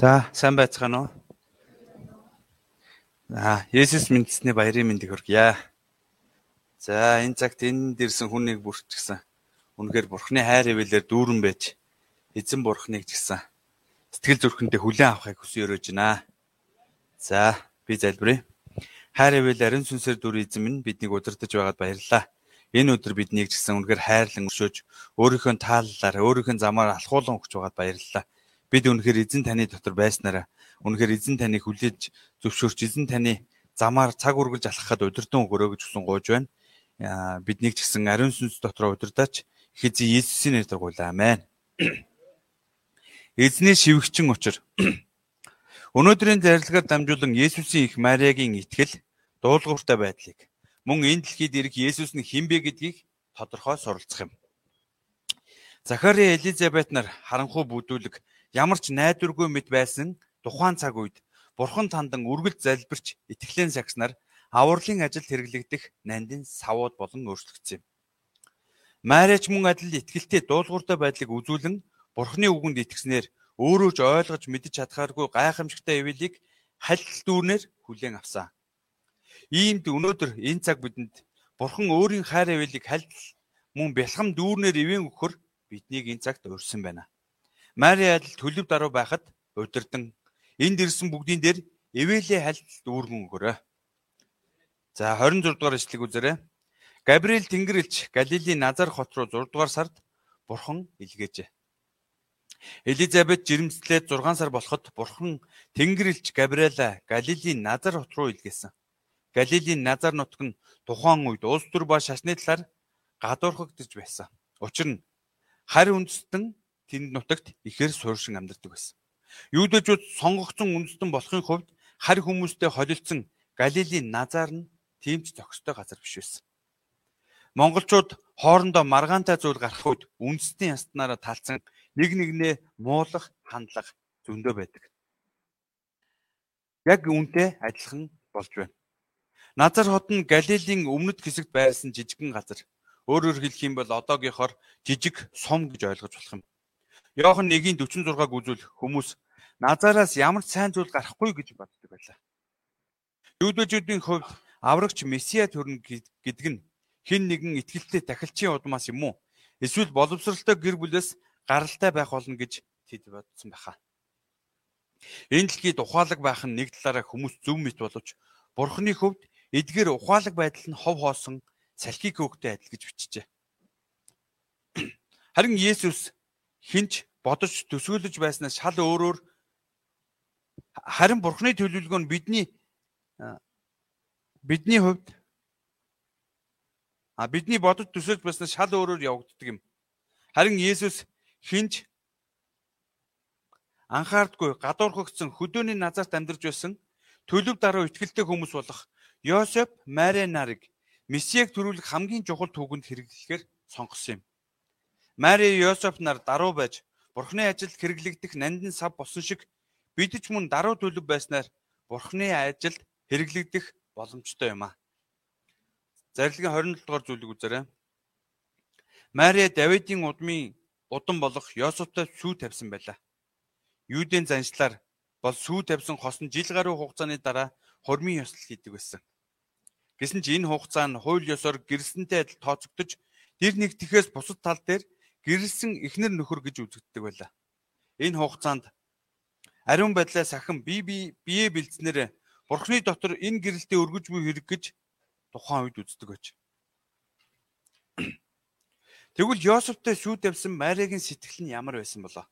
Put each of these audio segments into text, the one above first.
За, сайн байцгаана уу? Аа, Есүс мэдсэний баярын мэндийг хүргье. За, энэ цагт энд ирсэн хүнийг бүрчгсэн. Үнэхээр Бурхны хайр хөвөлөөр дүүрэн байж эзэн Бурхныг жигсэн. Сэтгэл зүрхэндээ хүлээн авахыг хүсэн өрөөж байна. За, би залбирая. Хайр хөвөл ариун сүнсээр дүр эзэн минь биднийг удирдах байгаад баярлалаа. Энэ өдөр биднийг жигсэн үнэхээр хайрлан өшөөж өөрийнхөө тааллаар өөрийнхөө замаар алхуулан өгч байгаад баярлалаа Бид үнэхээр эзэн таны дотор байснараа үнэхээр эзэн таныг хүлээж зөвшөөрч эзэн таны замаар цаг үргэлж алхахад удирдан өгөрөө гэж хүсэн гоож байна. Биднийг ч гэсэн ариун сүнс дотроо удирдаач их эзэн Есүсийн нэрээр гуйлаа. Амен. Эзний шивгчин учир. Өнөөдрийн зарилгаар дамжуулан Есүсийн их Мариагийн итгэл дуулууртай байдлыг мөн энэ дэлхийд ирэх Есүс нь хинбэ гэдгийг тодорхой суралцах юм. Захари Элизабет нар харанхуй бүдүүлэг ямар ч найдваргүй мэд байсан тухайн цаг үед Бурхан тандан үргэлж залбирч итгэлийн сагснаар авралын ажилд хэрэглэгдэх нандин савууд болон өөрчлөгдсөн юм. Марич мөн адил итгэлтэй дуулууртай байдлыг үзүүлэн Бурханы үгэнд итгэснээр өөрөө ч ойлгож мэдэж чадхааргүй гайхамшигтай эвэлийг халил дүүрнээр хүлээн авсан. Иймд өнөөдөр энэ цаг бидэнд Бурхан өөрийн хайр эвэлийг халил мөн бэлхам дүүрнээр ивэн өгөхөр биднийг энэ цагт урьсан байна. Мари адил төлөв даруй байхад удирдан энд ирсэн бүгдийн дээр эвэлээ хальт дүүргэн өгөрөө. За 26 дугаар эшлэг үзээрэй. Габриэл Тэнгэрлэгч Галилийн Назар хот руу 6 дугаар сард бурхан илгээжээ. Элизабет жирэмслээд 6 сар болоход бурхан Тэнгэрлэгч Габриэла Галилийн Назар хот руу илгээсэн. Галилийн Назар нутг нь тухайн үед улс төр ба шашны талаар гадуурхагдж байсан. Учир нь харь үндэстэн тэнд нутагт ихээр сууршин амьдардаг байсан. Юудэжүүд сонгогдсон үндэстэн болохын хувьд харь хүмүүстэй холилдсон Галилийн Назар нь тийм ч зохистой газар биш байсан. Монголчууд хоорондоо маргаантай зүйл гарах үед үндэстний ястнаараа талцсан нэг нэгнээ муулах хандлага зөндөө байдаг. Яг үүнтэй адилхан болж байна. Назар хот нь Галилийн өмнөд хэсэгт байсан жижигхэн газар. Өөрөөр хэлэх юм бол одоогийнхоор жижиг сум гэж ойлгож болох юм. Йохан 1:46-г үзвэл хүмүүс Назараас ямар сайн зүйл гарахгүй гэж боддог байлаа. Юудэжүүдийн хувьд аврагч Месиа төрнө гэдэг нь хэн нэгэн итгэлтэй тахилчийн удмаас юм уу? Эсвэл боловсралтай гэр бүлээс гаралтай байх болно гэж тэд бодсон байхаа. Энэ дэлхийд ухаалаг байх нь нэг талаараа хүмүүс зөв мэт боловч Бурхны хувьд эдгээр ухаалаг байдал нь хов хоосон салхийг хөөгтэй адил гэж бичжээ. Харин Есүс хинч бодож төсөөлөж байснаас шал өөрөөр харин бурхны төлөвлөгөө нь бидний бидний хувьд а бидний бодож төсөөлж байснаас шал өөрөөр явагддаг юм. Харин Есүс хинч анхаардгүй гадуурхагдсан хөдөөний назарт амьдарч байсан төлөв дараа ихтгэлтэй хүмүүс болох Йосеф Мари нарыг Месиаг төрүүлэх хамгийн чухал түүхэнд хэрэглэхээр сонгосон юм. Мари Йосеф нар даруй байж Бурхны ажилд хэрэглэгдэх нандин сав болсон шиг бид ч мөн даруй төлөв байснаар Бурхны ажилд хэрэглэгдэх боломжтой юм а. Зарилгын 27 дугаар зүйлийг үзээрэй. Мария Давидын удмын удам болох Йосефтай сүү тавьсан байлаа. Юудын заншлаар бол сүү тавьсан хос нь жил гаруй хугацааны дараа хормын ёслол хийдэг байсан. Гэсэн ч энэ хугацаа нь хууль ёсоор гэрэлсэнтэй адил тооцогдож тэр нэг тэхээс бусад тал дээр гэрэлсэн эхнэр нөхөр гэж үзэгддэг байлаа. Энэ хугацаанд ариун байдлаа сахин бие бие бэлдснээр бурхны дотор энэ гэрэлтээ өргөж буй хэрэг гэж тухайн үед үздэг байж. Тэгвэл Йосефтэй шүүд явсан Мариагийн сэтгэл нь ямар байсан болоо?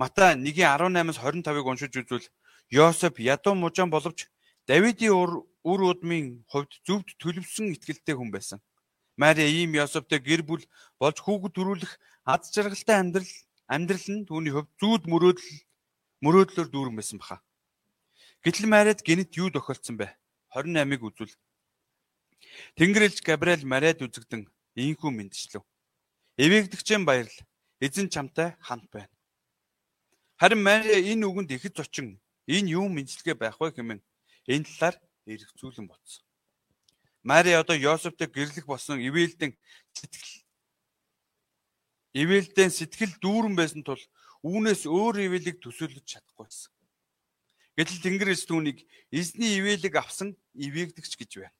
Матай 1:18-аас 25-ыг уншиж үзвэл Йосеф ядуу мужаан боловч Давидын үр удмын хувьд зөвд төлөвсөн итгэлтэй хүн байсан. Мари ийм Йосефтэй гэр бүл болж хүүхэд төрүүлэх аз жаргалтай амьдрал амьдрал нь түүний хувьд зүүд мөрөөдөл мөрөөдлөөр дүүрэн байсан баха. Гэтэл Мариад гинт юу тохиолдсон бэ? 28-ыг үзвэл Тэнгэрлэгч Габриэл Мариад үзэгдэн ийхүү мэдчлээ. Эвээгдэгчэн баярл. Эзэн чамтай хамт байна. Харин Мари энэ үгэнд ихэд зочин энэ юу мэдчилгээ байх вэ хэмээн энэ талаар эргцүүлэн бодсон. Мари одоо Йосефтэй гэрлэх болсон ивэлдэн сэтгэл ивэлдэн сэтгэл дүүрэн байсан тул үүнээс өөр ивэлийг төсөөлөж чадахгүй байсан. Гэтэл Тэнгэр эс түүнийг эзний ивэлийг авсан ивээгдэгч гэж байна.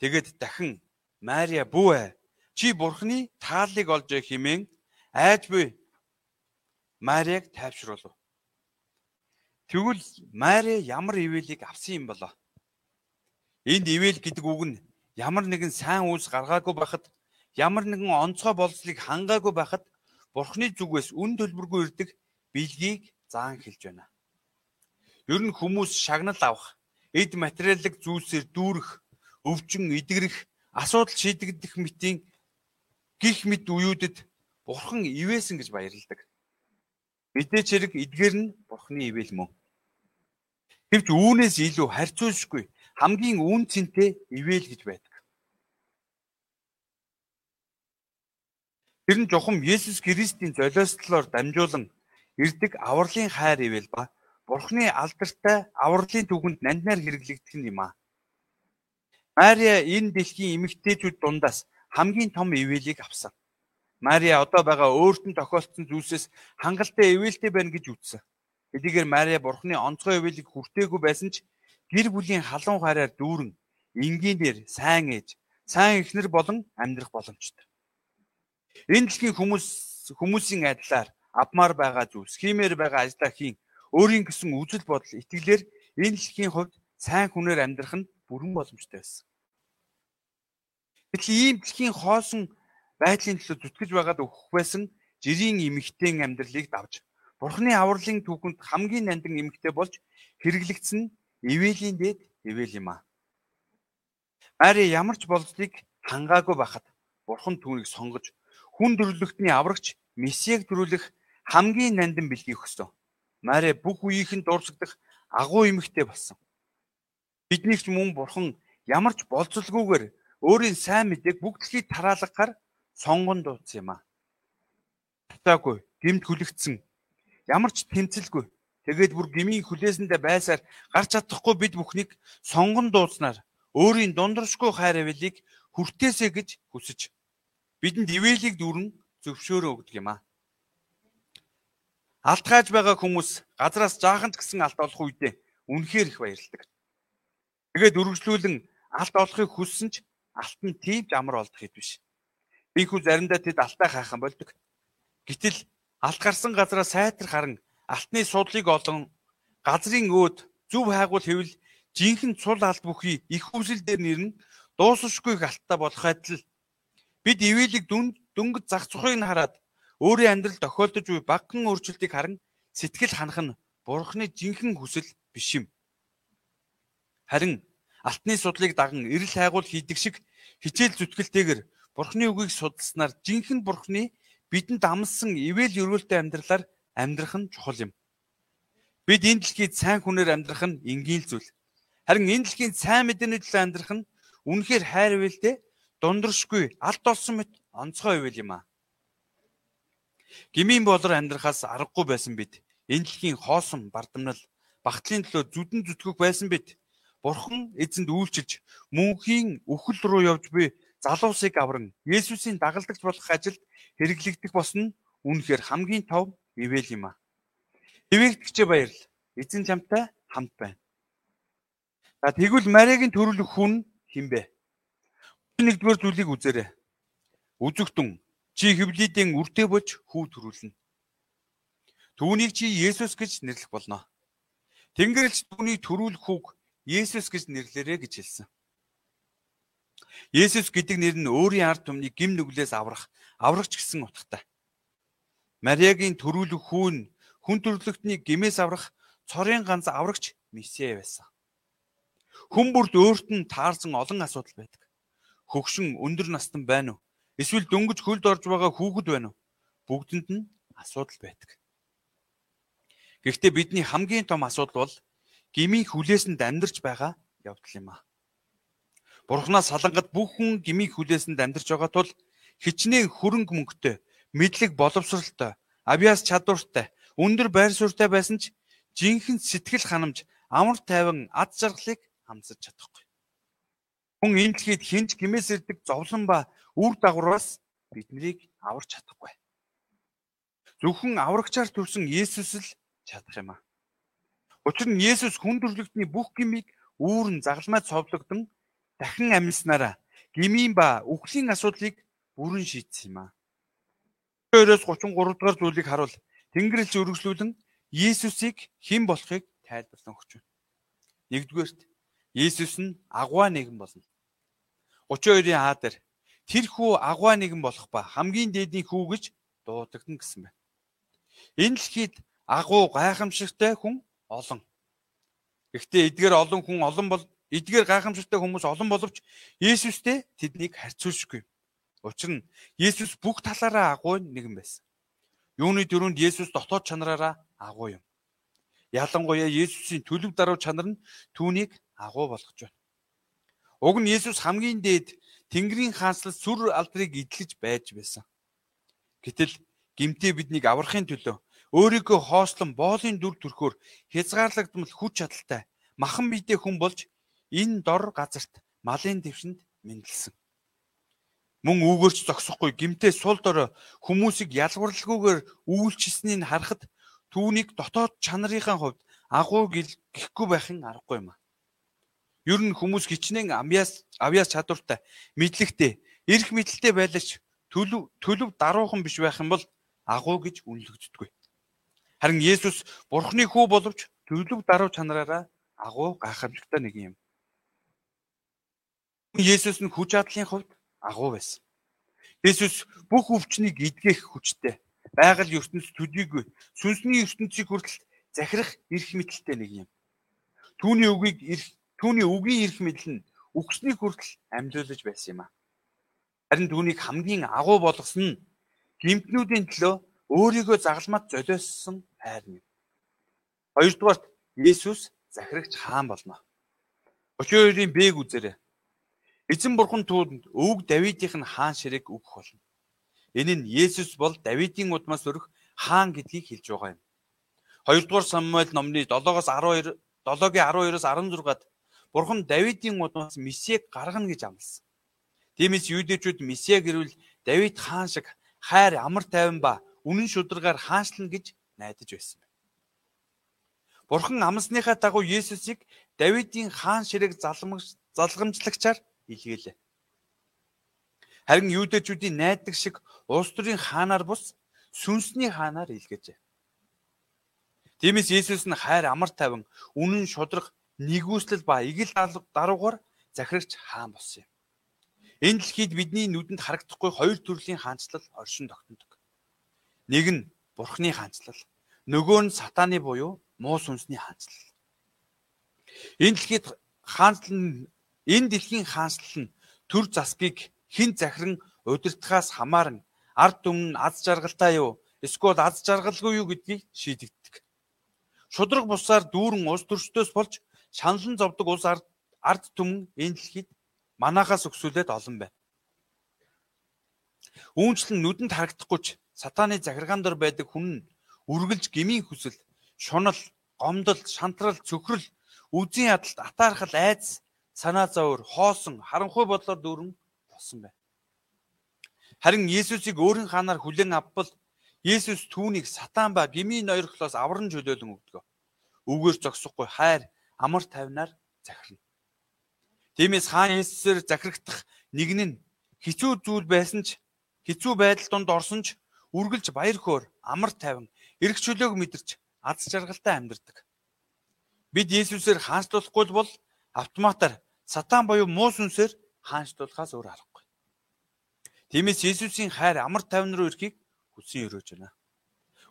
Тэгэд дахин Мария бүү ээ чи бурхны тааллыг олж химэн айж буй Мариаг тайвшруулв. Тэгвэл Мари ямар ивэлийг авсан юм болоо? Энд ивэл гэдэг үг нь ямар нэгэн сайн үйлс гаргаагүй байхад ямар нэгэн онцгой болцлыг хангаагүй байхад Бурхны зүгээс үн төлбөргүй ирдэг билгийг заан хэлж байна. Ер нь хүмүүс шагнал авах, эд материалын зүйлсээр дүүрэх, өвчин эдгэрэх, асуудал шийдэгдэх мэтийн гих мэд үеүүдэд Бурхан ивээсэн гэж баярладаг. Мэдээч хэрэг эдгээр нь Бурхны ивэл мөн. Гэвч үүнээс илүү харьцуулшгүй хамгийн үн цэнтэй ивэл гэж байдаг. Тэр нь жухам Есүс Христийн золиослолоор дамжуулан ирдэг авралын хайр ивэл ба Бурхны алдартай авралын түүхэнд нанднаар хэрэглэгдэх юм а. Мария энэ дэлхийн эмэгтэйчүүд дундаас хамгийн том ивэлийг авсан. Мария одоо байгаа өөрт нь тохиолдсон зүйлсээс хангалттай ивэлтэй байна гэж үзсэн. Эдгээр Мария бурхны онцгой ивэлийг хүртээгүй байсан ч гэр бүлийн халуун хараар дүүрэн энгийнээр сайн ээж, сайн эхнэр болон амьдрах боломжтой. Энэ дэлхийн хүмүүс хүмүүсийн айдлаар авмаар байгаа зүйлс, хиймээр байгаа ажлаа хийн, өөрийн гэсэн үзэл бодол, итгэлээр энэ дэлхийн хувьд сайн хүнээр амьдрах нь бүрэн боломжтой байсан. Гэтэл ийм дэлхийн хоосон байдлын төлөө зүтгэж байгаад өгөх байсан жирийн эмэгтэйн амьдралыг давж Бурхны авралын түүхэнд хамгийн нандин эмэгтэй болж хэрэглэгдсэн нь Иvēлийн дээд Ивэл юм а. Мари ямар ч болцлыг хангаагүй байхад Бурхан түүнийг сонгож хүн төрлөختний аврагч Месиаг төрүүлэх хамгийн нандин бэлгийг өгсөн. Мари бүх үеийнхэн дурсагдах агуу эмэгтэй болсон. Биднийг ч мөн Бурхан ямар ч болцолгүйгээр өөрийн сайн мэдээг бүгд дэлхийд тараалгахаар сонгон дуудсан юм а. Татаагүй, гэмт хүлэгдсэн ямар ч тэмцэлгүй. Тэгээд бүр гмийн хүлээсэндээ байсаар гарч чадахгүй бид бүхнийг сонгон дууснаар өөрийн дундаршгүй хайр авилыг хүртээсэ гэж хүсэж бидэнд ивэлийг дүүрэн зөвшөөрөө өгдөг юм аа. Алтгааж байгаа хүмүүс газраас жаахан ч гэсэн алт олох үедээ үнэхээр их баярлдаг. Тэгээд үргэлжлүүлэн алт олохыг хүссэн ч алт нь тийм ч амар олдох хэд биш. Бинхүү заримдаа тэд алтаа хайхан болдог. Гэтэл алт гарсан газараа сайтар харан алтны судлыг олон газрын өөд зүв хайгуул хэвэл жинхэнэ цул алт бүхий их хүсэл дээр нэрнэ дуусахгүй алтаа болох адил бид ивэлийг дөнгөж зах цухыг хараад өөрийн амьдрал тохиолдож буй багхан өөрчлөлтийг харан сэтгэл ханах нь бурхны жинхэнэ хүсэл биш юм. Харин алтны судлыг даган эрэл хайгуул хийдэг шиг хичээл зүтгэлтэйгэр бурхны үгийг судалснаар жинхэнэ бурхны бидэнд амлсан ивэл өрөөлтэй амьдралаар амьдрах нь чухал юм. Бид энэ дэлхийд сайн хүнээр амьдрах нь энгийн зүйл. Харин энэ дэлхийн сайн мэдээний төлөө амьдрах нь үнэхээр хайр ивэлтэй дундаршгүй алт олсон мэт онцгой ивэл юм аа. Гмийн болор амьдрахаас аргагүй байсан бид энэ дэлхийн хоосон бардамнал багтлын төлөө зүдэн зүтгэх байсан бид Бурхан эзэнд үйлчилж мөнхийн үхэл рүү явж буй залуусыг авран Есүсийн дагалдагч болох ажилд хэрэглэгдэх болсон нь үнэхээр хамгийн тов ивэл юм а. Ивэгдэгчээ баярл. Эзэн чамтай хамт байна. За тэгвэл Мариагийн төрөлх хүн хинбэ? Нэгдүгээр зүйлийг үзээрэй. Үзэгтэн чи хөвлөдийн үртэй бож хүү төрүүлнэ. Түүнийг чи Есүс гэж нэрлэх болно. Тэнгэрлэгч түүнийг төрүүлэх хүүг Есүс гэж нэрлэрэ гэж хэлсэн. Есүс гэдэг нэр нь өөрийн ард түмнийг гим нүглээс аврах, аврагч гэсэн утгатай. Мариагийн төрүүлэх хүүн хүн төрлөختний гимээс аврах цорын ганц аврагч Месиа байсан. Хүн бүрт өөрт нь таарсан олон асуудал байдаг. Хөгшин өндөр настан байна уу? Эсвэл дөнгөж хөлд орж байгаа хүүхэд байна уу? Бүгдэнд нь асуудал байдаг. Гэхдээ бидний хамгийн том асуудал бол гмийн хүлээсэнд амьдарч байгаа явдал юм аа. Бурханаас салангад бүх хүн гмийн хүлээсэнд амьдарч байгаа тул хичнээн хөрөнгө мөнгөтэй, мэдлэг боловсралтай, авиас чадвартай, өндөр байр суурьтай байсан ч жинхэнэ сэтгэл ханамж, амар тайван ад жаргалыг хамсаж чадахгүй. Хүн энэ дэлхийд хинж гимээс ирдэг зовлон ба үр дагавраас биднийг аварч чадахгүй. Зөвхөн аврагчаар төрсэн Есүс л чадах юм аа. Учир нь Есүс хүн төрлөختний бүх гмийг үүрэн загалмайд цовдлогдсон дахин амьснараа гмийн ба үхлийн асуудлыг бүрэн шийдсэн юм аа. 2-оос 33 дугаар зүйлийг харуул. Тэнгэрлэгч өргөжлүүлэн Есүсийг хэн болохыг тайлбарлан өгч байна. Нэгдүгээрт Есүс нь агуу нэгэн болно. 32-ийн А дээр тэр хүү агуу нэгэн болох ба хамгийн дээдний хүү гэж дуудагдана гэсэн байна. Энэ дэлхийд агуу гайхамшигтай хүн олон. Гэхдээ эдгээр олон хүн олон бол эдгээр гайхамшигтай хүмүүс олон боловч Есүстэй тэднийг харьцуулшгүй. Учир нь Есүс бүх талаараа агуу нэгэн байсан. Юуны дөрөнд Есүс дотоод чанараараа агуу юм. Ялангуяа Есүсийн төлөв даруй чанар нь түүнийг агуу болгож байна. Уг нь Есүс хамгийн дээд Тэнгэрийн хаанчлал сүр алдрыг эдлэж байж байсан. Гэтэл гимтээ биднийг аврахын төлөө өөрийгөө хоослон боолын дүр төрхөөр хязгаарлагдмал хүч чадалтай махан биетэй хүн болж энэ дор газарт малын дэвшинд мэндэлсэн. Мөн үүгээрч зогсохгүй гимтээ сул дорой хүмүүсийг ялгуурлалгүйгээр үйлчилснийг харахад түүнийг дотоод чанарынхаа хувьд агуу гэхгүй байхын аргагүй юм. Ер нь хүмүүс хичнээн амьяас авьяас чадвартай, мэдлэгтэй, эрх мэдэлтэй байлаач төлөв төлөв даруухан биш байх юм бол агуу гэж үнэлэгддэггүй. Харин Есүс Бурхны хүү боловч төлөв даруй чанараараа агуу гайхамшигтай нэг юм. Есүс нь хүч чадлын хувьд агуу байсан. Есүс бүх өвчнийг эдгэх хүчтэй. Байгаль ертөнц төдийгүй сүнсний ертөнцийг хүртэл захирах эрх мэдэлтэй нэг юм. Түүний үгийг Түүний үгийн эрх мэдэл нь үгсний хүртэл амьлуулж байсан юм а. Харин түүнийг хамгийн агуу болгосон нь гимтнүүдийн төлөө өөрийгөө загалмат золиоссон хайр нь. Хоёрдугаарт Есүс захирагч хаан болно. 32-ийн Б-г үзээрэй. Эзэн бурхан түүнд өвөг Давидын нь хаан ширээг өгөх болно. Энэ нь Есүс бол Давидын удмаас өрөх хаан гэдгийг хэлж байгаа юм. 2 дугаар Самуэль номны 7-оос 12 7-гийн 12-оос 16-ад Бурхан Давидын удмаас Месийг гаргана гэж амласан. Тиймээс юудэчүүд Месиа гэрвэл Давид хаан шиг хайр амар тайван ба үнэн шударгаар хаанчлна гэж найдаж байсан байна. Бурхан амласныхаа дагуу Есүсийг Давидын хаан ширээг залгамжлагчаар илгээлээ. Харин юудэчүүдийн найдаг шиг улс төрийн хаанаар бус сүнсний хаанаар илгээжээ. Тиймээс Есүс нь хайр амар тайван үнэн шудраг нэгүслэл ба игэл даруугаар захирагч хаан болсон юм. Энэ дэлхийд бидний нүдэнд харагдахгүй хоёр төрлийн хаанчлал оршин тогтнодог. Нэг нь Бурхны хаанчлал, нөгөө нь сатааны буюу муу сүнсний хаанчлал. Энэ дэлхийд хаанчлал нь энэ дэлхийн хаанчлал нь төр засгийг хэн захиран удирдахаас хамааран ард түмэн аз жаргалтай юу эсвэл аз жаргалгүй юу гэдгийг шийдэгддэг. Шудраг бусаар дүүрэн ус төрчдөөс болж шаналн зовдөг улс ард ард түмэн энэ дэлхийд манахаас өксүүлээд олон байна. Үүнчлэн нүдэнд харагдахгүйч сатааны захиргаан дор байдаг хүн нь үргэлж гмийн хүсэл, шунал, гомдол, шантрал, цөхрөл, үзийн ядалт, атаархал, айдас, санаа зовөр, хоосон, харанхуй бодлоор дүүрэн болсон байна. Харин Есүсийг өөрийн хаанаар хүлээн авбал Есүс түүнийг сатан ба гмийн ноёрхлоос авран чөлөөлөн өгдөг. Үгээр зогсохгүй хайр, амар тайвнаар захирна. Тиймээс хаан Есүсээр захирагдах нэг нь хэцүү зүйл байсан ч хэцүү байдал донд орсон ч үргэлж баяр хөөр, амар тайван, эрх чөлөөг мэдэрч аз жаргалтай амьдардаг. Бид Есүсээр хаанчлуулахгүй бол автоматар сатан буюу муу сүнсээр хаанчлуулахаас өөр аргагүй. Тиймээс Есүсийн хайр амар тайван руу ирэхийг хүсэн өрөөж байна.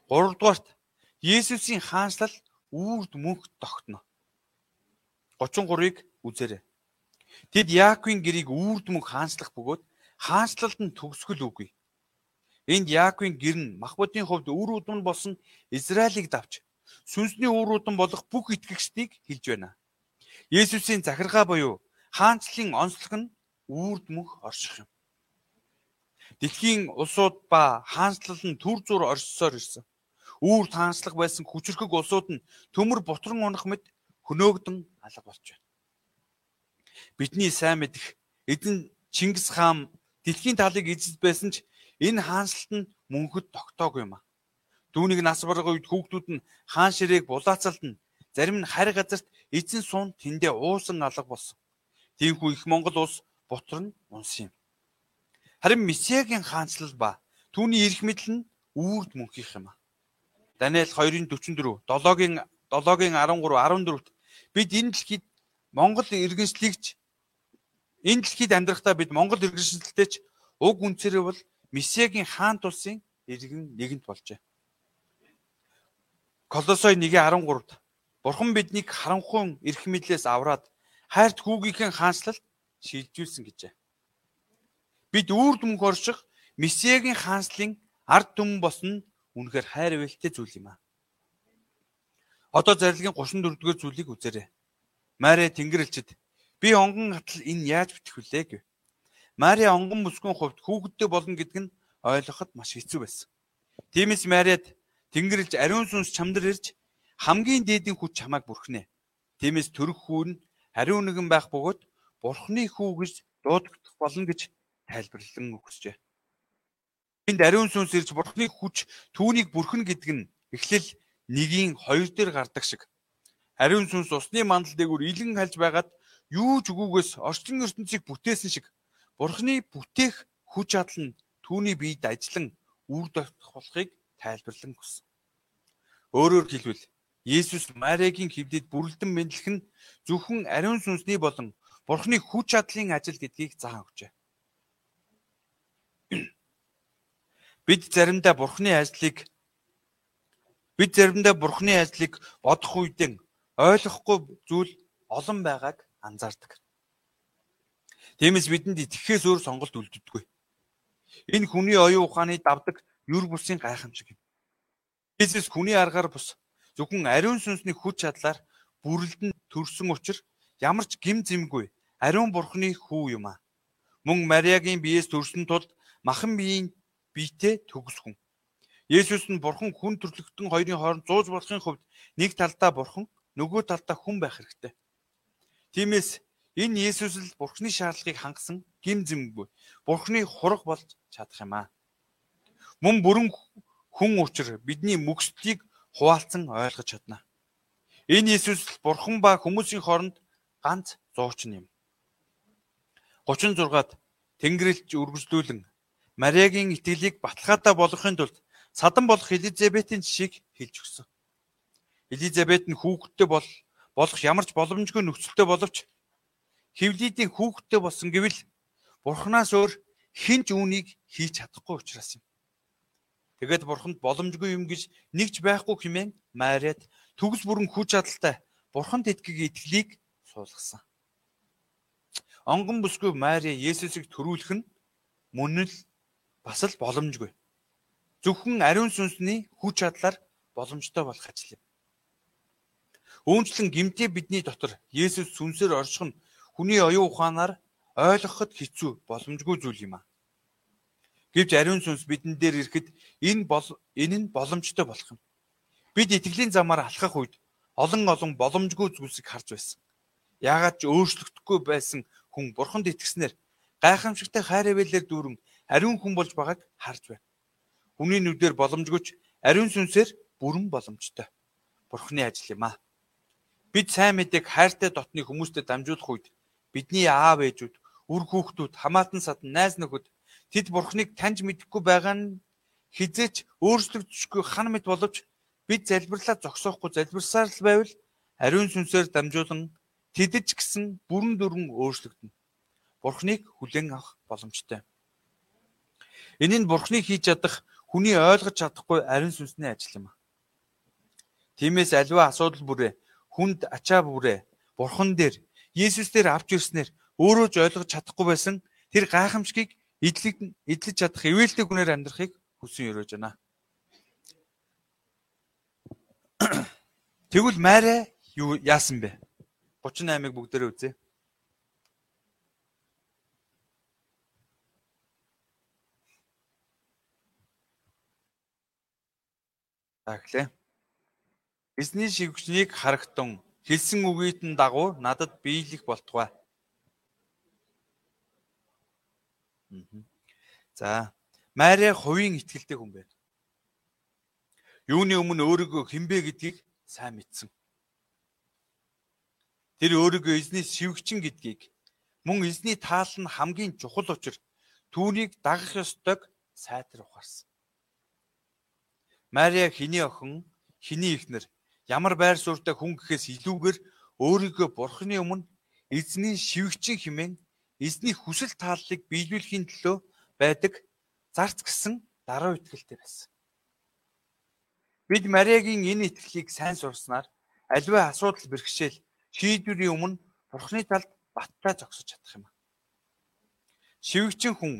Гуравдугаарт Есүсийн хаанчлал үрд мөнх тогтно. 33-ыг үзээрэй. Тэд Яаковын гэрийг үрд мөнх хаанчлах бөгөөд хаанчлалд нь төгсгөл үгүй. Энд Яаковын гэр нь Махбодын хувьд үр удам болсон Израилийг давж сүнсний үр удам болох бүх итгэгчдийг хэлж байна. Есүсийн захиргаа буюу хаанчлалын онцлог нь үрд мөнх орших юм. Дэлхийн улсууд ба хаанчлал нь төр зур оршсоор ирсэн. Үүр таанчлах байсан хүчрхэг улсууд нь төмөр бутран унах мэт хөнөөгдөн алга болж байна. Бидний сайн мэдэх эзэн Чингис хаан дэлхийн талыг эзэд байсан ч Энэ хаанчлалт нь мөнхөд тогтоогүй юм а. Түүнийг нас барах үед хүүхдүүд нь хаан ширээг булаацалдана. Зарим нь харь газарт эзэн суун тэндээ уусан алга болсон. Тиймхүү их Монгол улс бутар нь унсан юм. Харин Месиагийн хаанчлал ба түүний эрх мэдэл нь үрд мөнхийнх юм а. Даниэл 2:44, 7-гийн 7-гийн 13, 14-т бид энэ дэлхийд Монгол иргэншлигч энэ дэлхийд амьдрахдаа бид Монгол иргэншилтэйч уг үнцээрээ бол Месиагийн хаан тулсын иргэн нэгэнт болжээ. Колосой 1:13-д Бурхан биднийг харанхуй эрх мэдлээс авраад хайрт хүүгийнхэн хаанчлалд шилжүүлсэн гэжээ. Бид үрд мөнх орших Месиагийн хаанчлалын ард түмэн босно нь үнэхээр хайр ивэлтэй зүйл юм аа. Одоо зарилгын 34-р зүйлийг үзээрэй. Мари Тэнгэрлэгчд би онгон хатал энэ яаж бичих вүлээ гэв. Мари онгон бүсгүйн хувьд хүүхэдтэй болно гэдг нь ойлгоход маш хэцүү байсан. Тиймээс Мариад Тэнгэрлж ариун сүнс чамдар ирж хамгийн дээдийн хүч чамайг бүрхнэ. Тиймээс төрөх хүү нь ариун нэгэн байх бөгөөд бурхны хүү гэж дуудагдах болно гэж тайлбарлан өгсөжээ. Энд ариун сүнс ирж бурхны хүч түүнийг бүрхэн гэдэг нь эхлэл нэгийн хоёр дээр гардаг шиг. Ариун сүнс усны мандал дээгүүр илэн хальж байгаад юу ч үгүйгээс орчин ертөнцийг бүтээсэн шиг бурхны бүтээх хүч чадал нь түүний биед ажиллан үр дагах болохыг тайлбарлан өгсөн. Өөрөөр хэлбэл Есүс Мариагийн хөвдөд бүрэлдэн мэдлэх нь зөвхөн ариун сүнсний болон Бурхны хүч чадлын ажил гэдгийг заан өгчээ. Бид заримдаа Бурхны ажлыг бид заримдаа Бурхны ажлыг бодох үедээ ойлгохгүй зүйл олон байгааг анзаардаг. Тиймээс бидэнд итгэхээс өөр сонголт үлддэггүй. Энэ хүний оюун ухааны давдаг юр бусын гайхамшиг юм. Есүс хүний аргаар бус зөвхөн ариун сүнсний хүч чадлаар бүрэлдэн төрсөн учраас ямар ч гим зэмгүй ариун бурхны хүү юм а. Мөн Мариагийн биеэс төрсөн тул махан биеийн биетэй төгс хүн. Есүс нь бурхан хүн төрлөختөн хоёрын хооронд зууж болохын хувьд нэг талдаа бурхан нөгөө талдаа хүн байх хэрэгтэй. Тиймээс энэ Есүс л бурхны шаардлагыг хангасан гим зэмгүй бурхны хураг болж чадах юм аа. Мөн бүрэн хүн учир бидний мөксдлийг хуваалцсан ойлгож чадна. Энэ Иесус бурхан ба хүмүүсийн хооронд ганц зуучин юм. 36-ад Тэнгэрлэгч үргэлжлүүлэн Мариагийн итгэлийг баталгаатай болгохын тулд садан болох Элизабетийн жишийг хэлж өгсөн. Элизабет нь хүүхэдтэй бол болох ямар ч боломжгүй нөхцөлтэй боловч Хевлидийн хүүхэдтэй болсон гэвэл Бурханаас өөр хэн ч үүнийг хийж чадахгүй учраас юм. Тэгээд бурханд боломжгүй юм гэж нэгч байхгүй хэмээн Мариад төгс бүрэн хүч чадалтай бурханд итгэх итгэлийг суулгасан. Онгон бүсгүй Мари Есүсийг төрүүлэх нь мөн л бас л боломжгүй. Зөвхөн ариун сүнсний хүч чадлаар боломжтой болох ажил юм. Үүнчлэн гимтээ бидний дотор Есүс сүнсээр орших нь хүний оюун ухаанаар ойлгоход хэцүү боломжгүй зүйл юм аа. Гэвч ариун сүнс бидэн дээр ирэхэд энэ бол энэ нь боломжтой болох юм. Бид итгэлийн замаар алхах үед олон олон боломжгүй зүйлсийг харж байсан. Яагаад ч өөрчлөгдөхгүй байсан хүн бурханд итгэснээр гайхамшигтай хайр эвэлэр дүүрэн ариун хүн болж байгааг харж байна. Хүний нүдээр боломжгүйч ариун сүнсээр бүрэн боломжтой. Бурхны ажил юм аа. Бид сайн мэдээг хайртай дотны хүмүүстэй дамжуулах үед бидний аав ээжүүд, үр хүүхдүүд, хамаатан садан, найз нөхөд Тэд Бурхныг таньж мэдэхгүй байгаа нь хизээч өөрчлөгдөхгүй хан мэд боловч бид залбирлаа зогсоохгүй залбирсаар л байвал ариун сүнсээр дамжуулан тэдэж гисэн бүрэн дүрэн өөрчлөгдөнө. Бурхныг хүлээн авах боломжтой. Энэ нь Бурхныг хийж чадах хүний ойлгож чадахгүй ариун сүнсний ажил юм. Тиймээс аливаа асуудал бүрээ хүнд ачаа бүрээ Бурхан дээр Есүс дээр авч ирснээр өөрөө ч ойлгож чадахгүй байсан тэр гайхамшигыг эдлэг эдлэж чадах ивэлтэй хүнээр амьдрахыг хүсэн өрөөж байна. Тэгвэл Мария юу яасан бэ? 38-ыг бүгдээрээ үзье. Таглаа. Эзний шигвчнийг харагтун хэлсэн үгийд нь дагуу надад биелэх болтугай. За Мария хувийн итгэлтэй хүн байна. Юуны өмнө өөрийгөө хинбэ гэдгийг сайн мэдсэн. Тэр өөрийгөө эзний шивгчин гэдгийг мөн эзний таал нь хамгийн чухал учир түүнийг дагах ёстойг сайтар ухаарсан. Мария хиний охин, хиний ихнэр ямар байр суурьтай хүн гэхээс илүүгээр өөрийгөө бурхны өмнө эзний шивгчин хэмээн эзний хүсэл тааллыг биелүүлэхийн төлөө байдаг зарц гисэн даруй итгэлтэй байсан. Бид Мариагийн энэ итгэлийг сайн сурснаар аливаа асуудал бэрхшээл шийдвэрийн өмнө Бурхны талд баттай зогсож чадах юм. Шивгчин хүн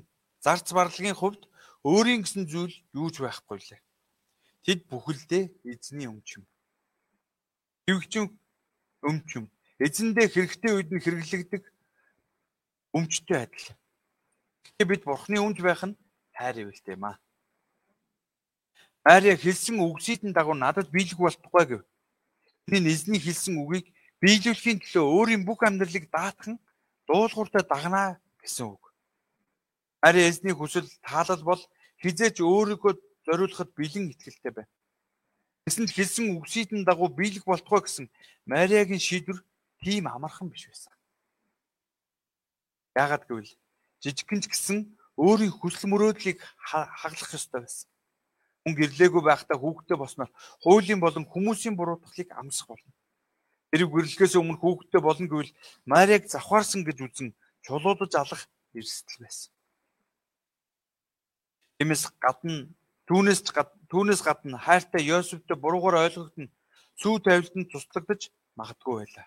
зарц барлагын хувьд өөрийн гэсэн зүйл юу ч байхгүй лээ. Тэд бүхэлдээ эзний өмчм. Шивгчин өмчм. Эзэндээ хэрэгтэй үед нь хэрэглэгдэг өмчтэй адил. Гэхдээ бид Бурхны өмч байх нь хайр ивэлтэй юм аа. Ария хэлсэн үгсийн дагуу надад биелэх болтугай гэв. Энэ эзний хэлсэн үгийг биелүүлэхийн төлөө өөрийн бүх амьдралыг даатхан дуулууртай дагнаа гэсэн үг. Ария эзний хүсэл таалал бол хизээч өөрийгөө зориулахад бэлэн итгэлтэй байна. Тэсэнд хэлсэн үгсийн дагуу биелэх болтугай гэсэн Мариагийн шийдвэр тийм амархан биш байсан. Яагаад гэвэл жижигхэн ч гэсэн өөрийн хүсэл мөрөөдлийг хаглах ёстой байсан хүн гэрлээгүй байхдаа хүүхдтэй босноор хуулийн болон хүмүүсийн буруутгалыг амсах болно. Тэрийг гэрлэхээс өмнө хүүхдтэй болно гэвэл Мариаг завхаарсан гэж үзэн чулуудаж алах эрсдэл байсан. Тиймээс гадна түүнээс түүнээс гадна хайртай Йосефтэй буруугаар ойлгогдсон сүү тавилтанд туслагдаж магадгүй байлаа.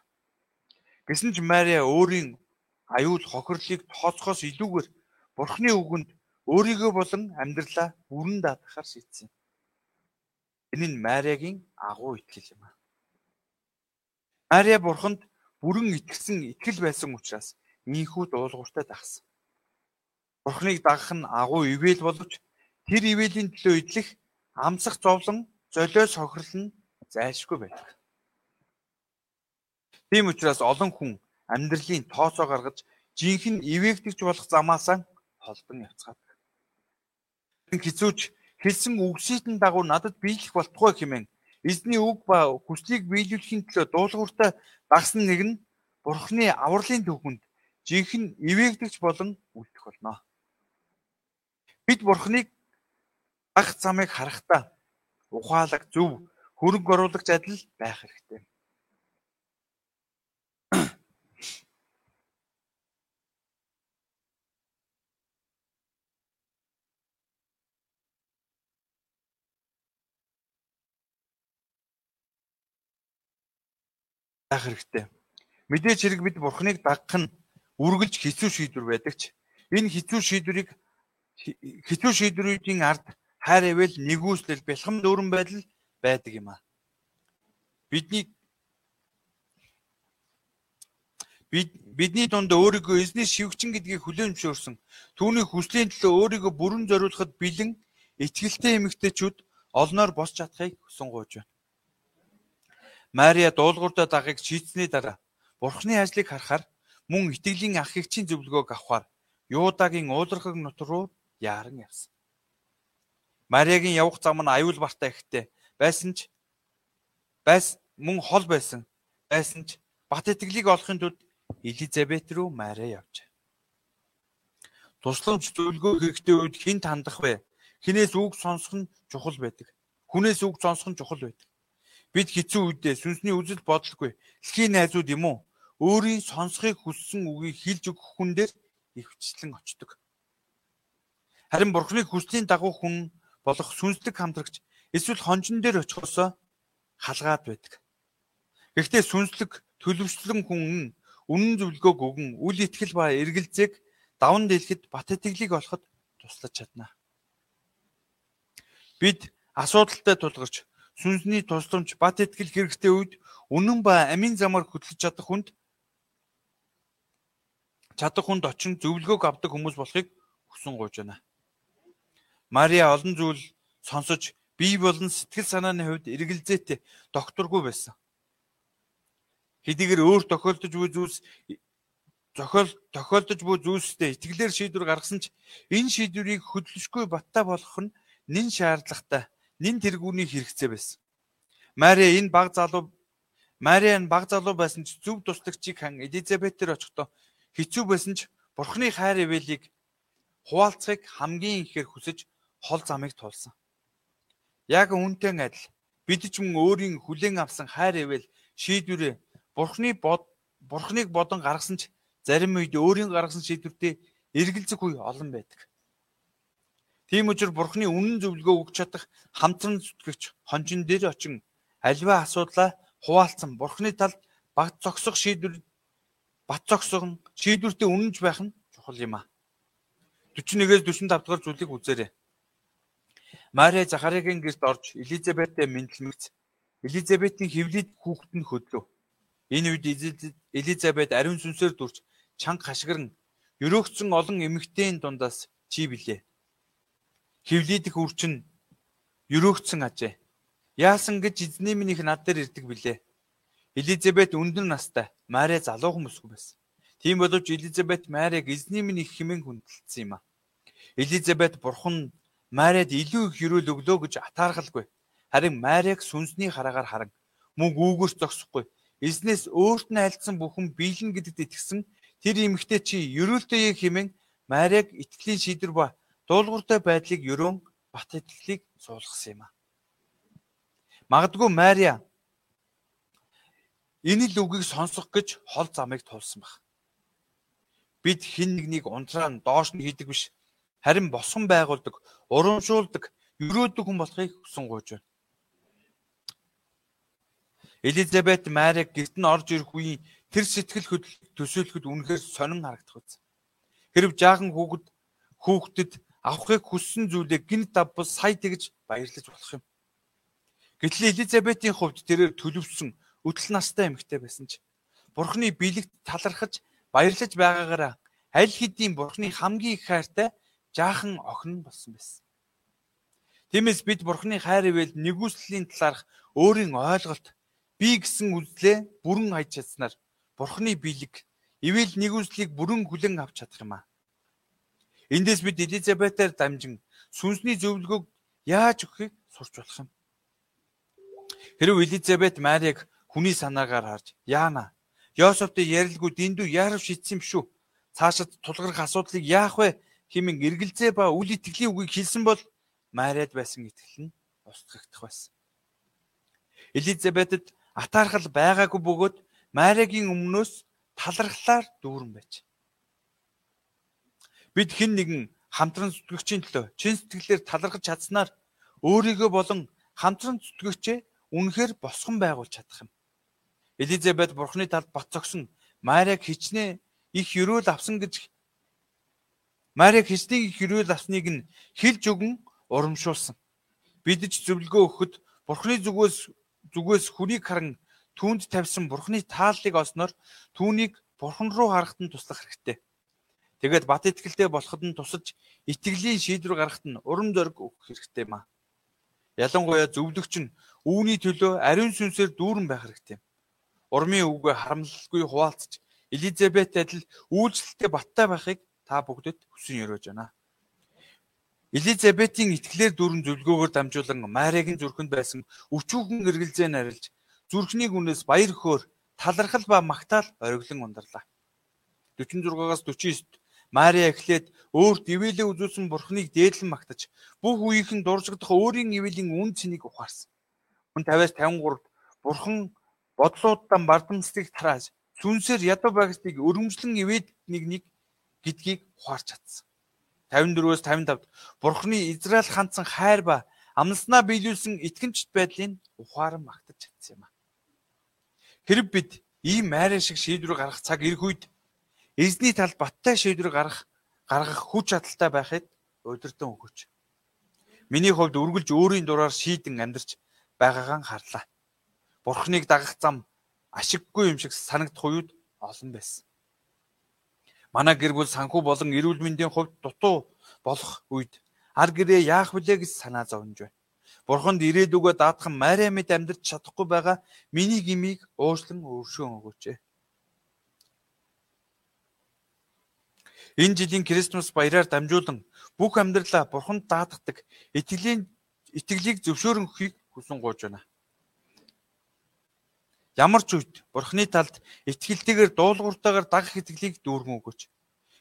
Гэсэн ч Мария өөрийн аюул хохирлыг тооцохоос илүүгээр Бурхны үгэнд өөрийгөө болон амьдралаа бүрэн даатгахаар шийдсэн. Энэ нь Мариагийн агуу итгэл юм аа. Мария бурханд бүрэн итгэсэн итгэл байсан учраас ийхүү дуулууртай дагсан. Бурхныг дагах нь агуу ивэл боловч тэр ивэлийн төлөө идэх амсах зовлон золиос хохирол нь зайлшгүй байдаг. Тийм учраас олон хүн амьдралын тооцоо гаргаж жинхэнэ ивээгдэж болох замаасаа холдон явцгаад хизүүч хэлсэн үгсийн дагуу надад биелэх болтугай хэмээн эзний үг ба хүслийг биелүүлэхийн төлөө дуулууртай дагсан нэг нь бурхны авралын төвхөнд жинхэнэ ивээгдэгч болон үлдэх болно. Бид бурхныг ах замыг харахтаа ухаалаг зөв хөрөнгө оруулагч адил байх хэрэгтэй. Байх хэрэгтэй. Мэдээж хэрэг бид Бурхныг дагах нь үргэлж хэцүү шийдвэр байдаг ч энэ хэцүү шийдвэрийг хэцүү шийдвэрүүдийн ард хайр эвэл нэгүслэл бэлхэм дүүрэн байдал байдаг юм а. Бидний бид бидний дунд өөрийгөө эзний шивгчин гэдгийг хүлээн зөвшөөрсөн. Түүний хүслийн төлөө өөрийгөө бүрэн зориулахад бэлэн итгэлтэй эмэгтэйчүүд олноор босч чадахыг хүсэн гуйж байна. Мария дуулууртаа дагахыг шийдсэний дараа Бурхны ажлыг харахаар мөн итгэлийн ах эгчийн зөвлөгөөг авахаар Юудагийн уулархаг нутг руу яаран явсан. Мариагийн явах зам нь аюул бартай ихтэй байсан ч байс мөн хол байсан. Байсан ч бат итгэлийг олохын тулд Элизабет рүү Мария явжээ. Тусламж зөвлөгөө хэрэгтэй үед хэн тандах вэ? Хинээс үг сонсох нь чухал байдаг. Хүнээс үг сонсох нь чухал байдаг. Бид хэцүү үедээ сүнсний үзэл бодолгүй дэлхийн найзууд юм уу? Өөрийн сонсохыг хүссэн үгийг хэлж өгөх хүн дээр ихвчлэн очдог. Харин Бурхны хүслийн дагуу хүн болох сүнслэг хамтрагч эсвэл хонжин дээр очихосоо халгаад байдаг. Гэхдээ сүнслэг төлөвшлөн хүн үнэн зөвлөгөөг өгөн үл итгэл ба эргэлзээг даван дэлгэд бат итгэлийг олоход туслаж чадна. Бид асуудалтай тулгарч сүнсний тусламж бат итгэл хэрэгтэй үед үнэн ба амийн замаар хөтлөж чадах хүнд чадах хүнд очин зөвлөгөөг авдаг хүмүүс болохыг хүсэн гуйж байна. Мария олон зүйл сонсож бие болон сэтгэл санааны хувьд эргэлзээтэй докторгүй байсан. Хэдийгээр өөр тохиолдож буй зүйлс зохиол тохиолдож буй зүйлстэй итгэлээр шийдвэр гаргасан ч энэ шийдвэрийг хөдлөшгүй баттай болгох нь нэн шаардлагатай, нэн тэргүүний хэрэгцээ байсан. Мари энэ баг залуу Мари энэ баг залуу байсан ч зөв туслагчийг хан Элизабетээр очихдоо хэцүү байсан ч Бурхны хайр ивэлийг хуваалцахыг хамгийн ихээр хүсэж хол замыг туулсан. Яг үүнтэй адил бид ч мөн өөрийн хүлээн авсан хайр ивэл шийдвэрээ Бурхны бод Бурхныг бодон гаргасан ч Зарим үед өөрийн гаргасан шийдвэртээ эргэлзэх үе олон байдаг. Тийм учраас Бурхны үнэн зөвлөгөө өгч чадах хамтран зүтгэгч хончин дээр очин альва асуудлаа хуваалцсан Бурхны талд баг зогсох шийдвэр бат зогсгон шийдвэртээ үнэнж байх нь чухал юм а. 41-ээс 45 дахь зүйлийг үзээрэй. Мария Захариагийн гэрт орж Элизабеттэй мэдлэмэгц Элизабетийн хөвлөд хүүхэд нь хөдлөв. Энэ үед Элизабет ариун сүнсээр дүрч чанга хашгирн өрөөгцөн олон эмэгтэйн дундаас чи билээ. Хевлидих үрчин өрөөгцөн ажээ. Яасан гэж эзний минийх над дээр ирдэг билээ. Элизабет өндөр настай, Мари залуу хүмүүсгүй байсан. Тийм боловч Элизабет Марийг эзний минийх хэмээн хүндэлсэн юм а. Элизабет бурхан Марид илүү их өрөөл өглөө гэж атаархалгүй. Харин Марийг сүнсний хараагаар харан мөн гүүгэрч зогсохгүй. Эзнээс өөрт нь альдсан бүхэн биелэн гэдэгт итгэсэн Тэр эмэгтэй чи ерөөлтөе хэмээн Мариаг итгэлийн шийдвэр ба дуулууртай байдлыг ерөөн бат итгэлийг суулгасан юм а. Магадгүй Мария энэ л үгийг сонсох гэж хол замыг туулсан баг. Бид хин нэгнийг унтраа нь доош нь хийдэг биш. Харин босгон байгуулдаг, урамшуулдаг, өрөөдөг хүн болохыг хүсэн гуйж байна. Элизабет Марийг гэрт нь орж ирэх үеийн тэр сэтгэл хөдлөлт төсөөлөхөд үнэхээр сонин харагдах үз. Хэрв жаахан хүүхэд хүүхдэд авахыг хүссэн зүйлээ гинт давбал сая тэгж баярлаж болох юм. Гэтэл Элизабетийн хувьд тэрээр төлөвсөн өдөл настай эмэгтэй байсан ч Бурхны биелэгт талархаж баярлаж байгаагаараа аль хэдийн Бурхны хамгийн их хайртай жаахан охин болсон байсан. Тиймээс бид Бурхны хайр ивэл нэгүслийн талаарх өөрийн ойлголт би гэсэн үзлээ бүрэн хайж чадсанаар Бурхны биелэг ивэл нэгүслийг бүрэн хүлэн авч чадах юм аа. Эндээс бид Элизабетээр дамжин сүнсний зөвлөгөөг яаж өгөхийг сурч болох юм. Хэрв Элизабет Марийг хүний санаагаар харж яана Йосефтэй ярилгүй дэндүү яарав шийдсэн юм шүү. Цаашид тулгарх асуудлыг яах вэ хэмээн эргэлзээ ба үл итгэлийн үгийг хэлсэн бол Мариад байсан итгэл нь устгагдах байсан. Элизабетэд атаархал байгаагүй бөгөөд Мариагийн өмнөөс талархлаар дүүрэн байж. Бид хэн нэгэн хамтран зүтгэгчийн төлөө чин сэтгэлээр талархаж чадсанаар өөрийгөө болон хамтран зүтгэгчээ үнэхээр босгон байгуулж чадах юм. Элизабет бурхны талд бат зогсон Мариаг хичнээн их өрөөл авсан гэж Мариаг хичнээн их өрөөл авсныг нь хэлж өгөн урамшуулсан. Бид ч зөвлөгөө өгөхөд бурхны зүгээс зүгээс хүнийг харан түүнд тавьсан бурхны тааллыг олсноор түүнийг бурхан руу харахад нь туслах хэрэгтэй. Тэгээд бат итгэлтэй болоход нь тусалж итгэлийн шийдвэр гаргахад нь урам зориг өгөх хэрэгтэй маа. Ялангуяа зөвлөгч нь үүний төлөө ариун сүнсээр дүүрэн байх хэрэгтэй. Урмын үгээ харамлалгүй хуваалцаж Элизабет адил үйлчлэлтэй баттай байхыг та бүгдэд хүсэн өрөөж байна. Элизабетийн итгэлээр дүүрэн зөвлгөөгөөр дамжуулан Мариагийн зүрхэнд байсан өчүүхэн эргэлзээ нарилж зүрхний гүнээс баяр хөөр, талархал ба магтаал ориглон ундарлаа. 46-аас 49-д Мария эхлээд өөрт ивэлээ үзүүлсэн Бурхныг дээдлэн магтаж бүх үеийнхэн дуржигдах өөрийн ивэлийн үн цэнийг ухаарсан. Хүн 50-аас 53-д Бурхан бодлуудаа бардамсдыг тарааж сүнсээр ядуу байгсныг өргөмжлөн ивэд нэг нэг гэдгийг ухаарч чадсан. 54-өөс 55-д Бурхны Израиль хандсан хайр ба амлснаа биелүүлсэн итгэмжт байдлыг ухаан магтаж чадсан юм а. Хэрэг бид ийм майрын шиг шийдвэр гаргах цаг ирэх үед эзний талд баттай шийдвэр гаргах гаргах хүч чадалтай байхыг удирдан өгөөч. Миний хувьд үргэлж өөрийн дураар шийдэн амьдарч байгаагаа харлаа. Бурхныг дагах зам ашиггүй юм шиг санагдах үед олон байсан. Манай гэр бүл санхүү болон эрүүл мэндийн хувьд дутуу болох үед ар гэрээ яах вүлээ гэж санаа зовж байна. Бурханд ирээдүгөө даатхан Мариа мэд амьдрч чадахгүй байгаа миний гмийг уушлан өршөөн өгөөч. Энэ жилийн Крисмас баяраар дамжуулан бүх амьдралаа Бурханд даатгадаг итгэлийн итгэлийг зөвшөөрөн өгөхийг хүсэн гуйж байна. Ямар ч үед Бурхны талд итгэлтэйгээр дуулууртайгаар дагах итгэлийг дүүргэн өгөөч.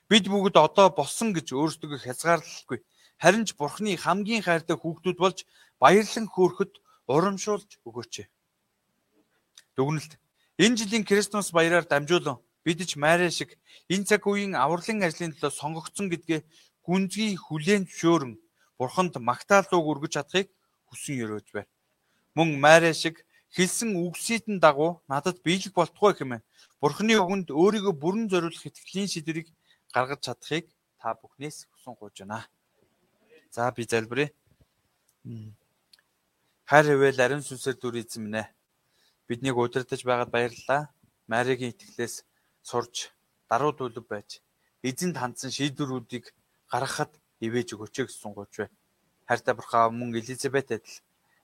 Бид бүгд одоо болсон гэж өөрсдөө хязгаарлалгүй. Харин ч Бурхны хамгийн хайртай хүүхдүүд болж баярлан хөөрөхөд урамшуулж өгөөч. Дүгнэлт. Энэ жилийн Крисмас баяраар дамжуулан бид ч Мари шиг энэ цаг үеийн авралын ажлын төлөө сонгогдсон гэдгээ гүнзгий хүлээн зөвшөөрөн Бурханд магтаалууг өргөж чадахыг хүсэн өрөөж байна. Мөн Мари шиг хэлсэн үгсийн дагуу надад биелэх болтугай хэмээн Бурхны үгэнд өөрийгөө бүрэн зориулах итгэлийн шийдвэрийг гаргаж чадахыг та бүхнээс хүсэн гуйж байна. За би залбирая. Хайр хэвэл ариун сүнсээр дүр ээ. Биднийг удирдах байгаад баярлалаа. Маригийн итгэлээс сурж даруй дулв байж эзэнд хандсан шийдвэрүүдийг гаргахад ивэж өгөөч гэсэн гуйж байна. Хайртай бурхан мөн Элизабет адил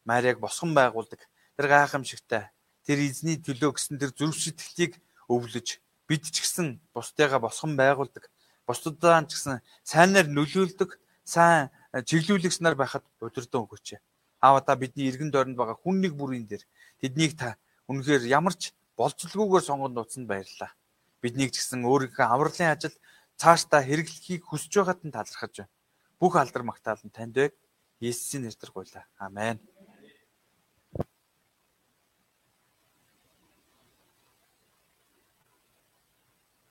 Мариаг босгон байгуулдаг тэр гайхамшигтай тэр эзний төлөө гэсэн тэр зүрх сэтгэлийг өвлөж бид ч гэсэн бусдыгаа босгон байгуулдаг бусдаа ч гэсэн сайнаар нөлөөлдөг сайн чиглүүлэгч нар байхад удирдан өгөөч. Аава та бидний эргэн дойронд байгаа хүн нэг бүрийн дээр тэднийг та үнэхээр ямар ч болцлогоогоор сонгонд нууцнд баярлалаа. Биднийг ч гэсэн өөрийнхөө авралын ажил цаашдаа хэрэглэхийг хүсэж байгаад нь талархаж байна. Бүх алдар магтаал нь танд байг. Есүсийн нэрээр гуйлаа. Амен.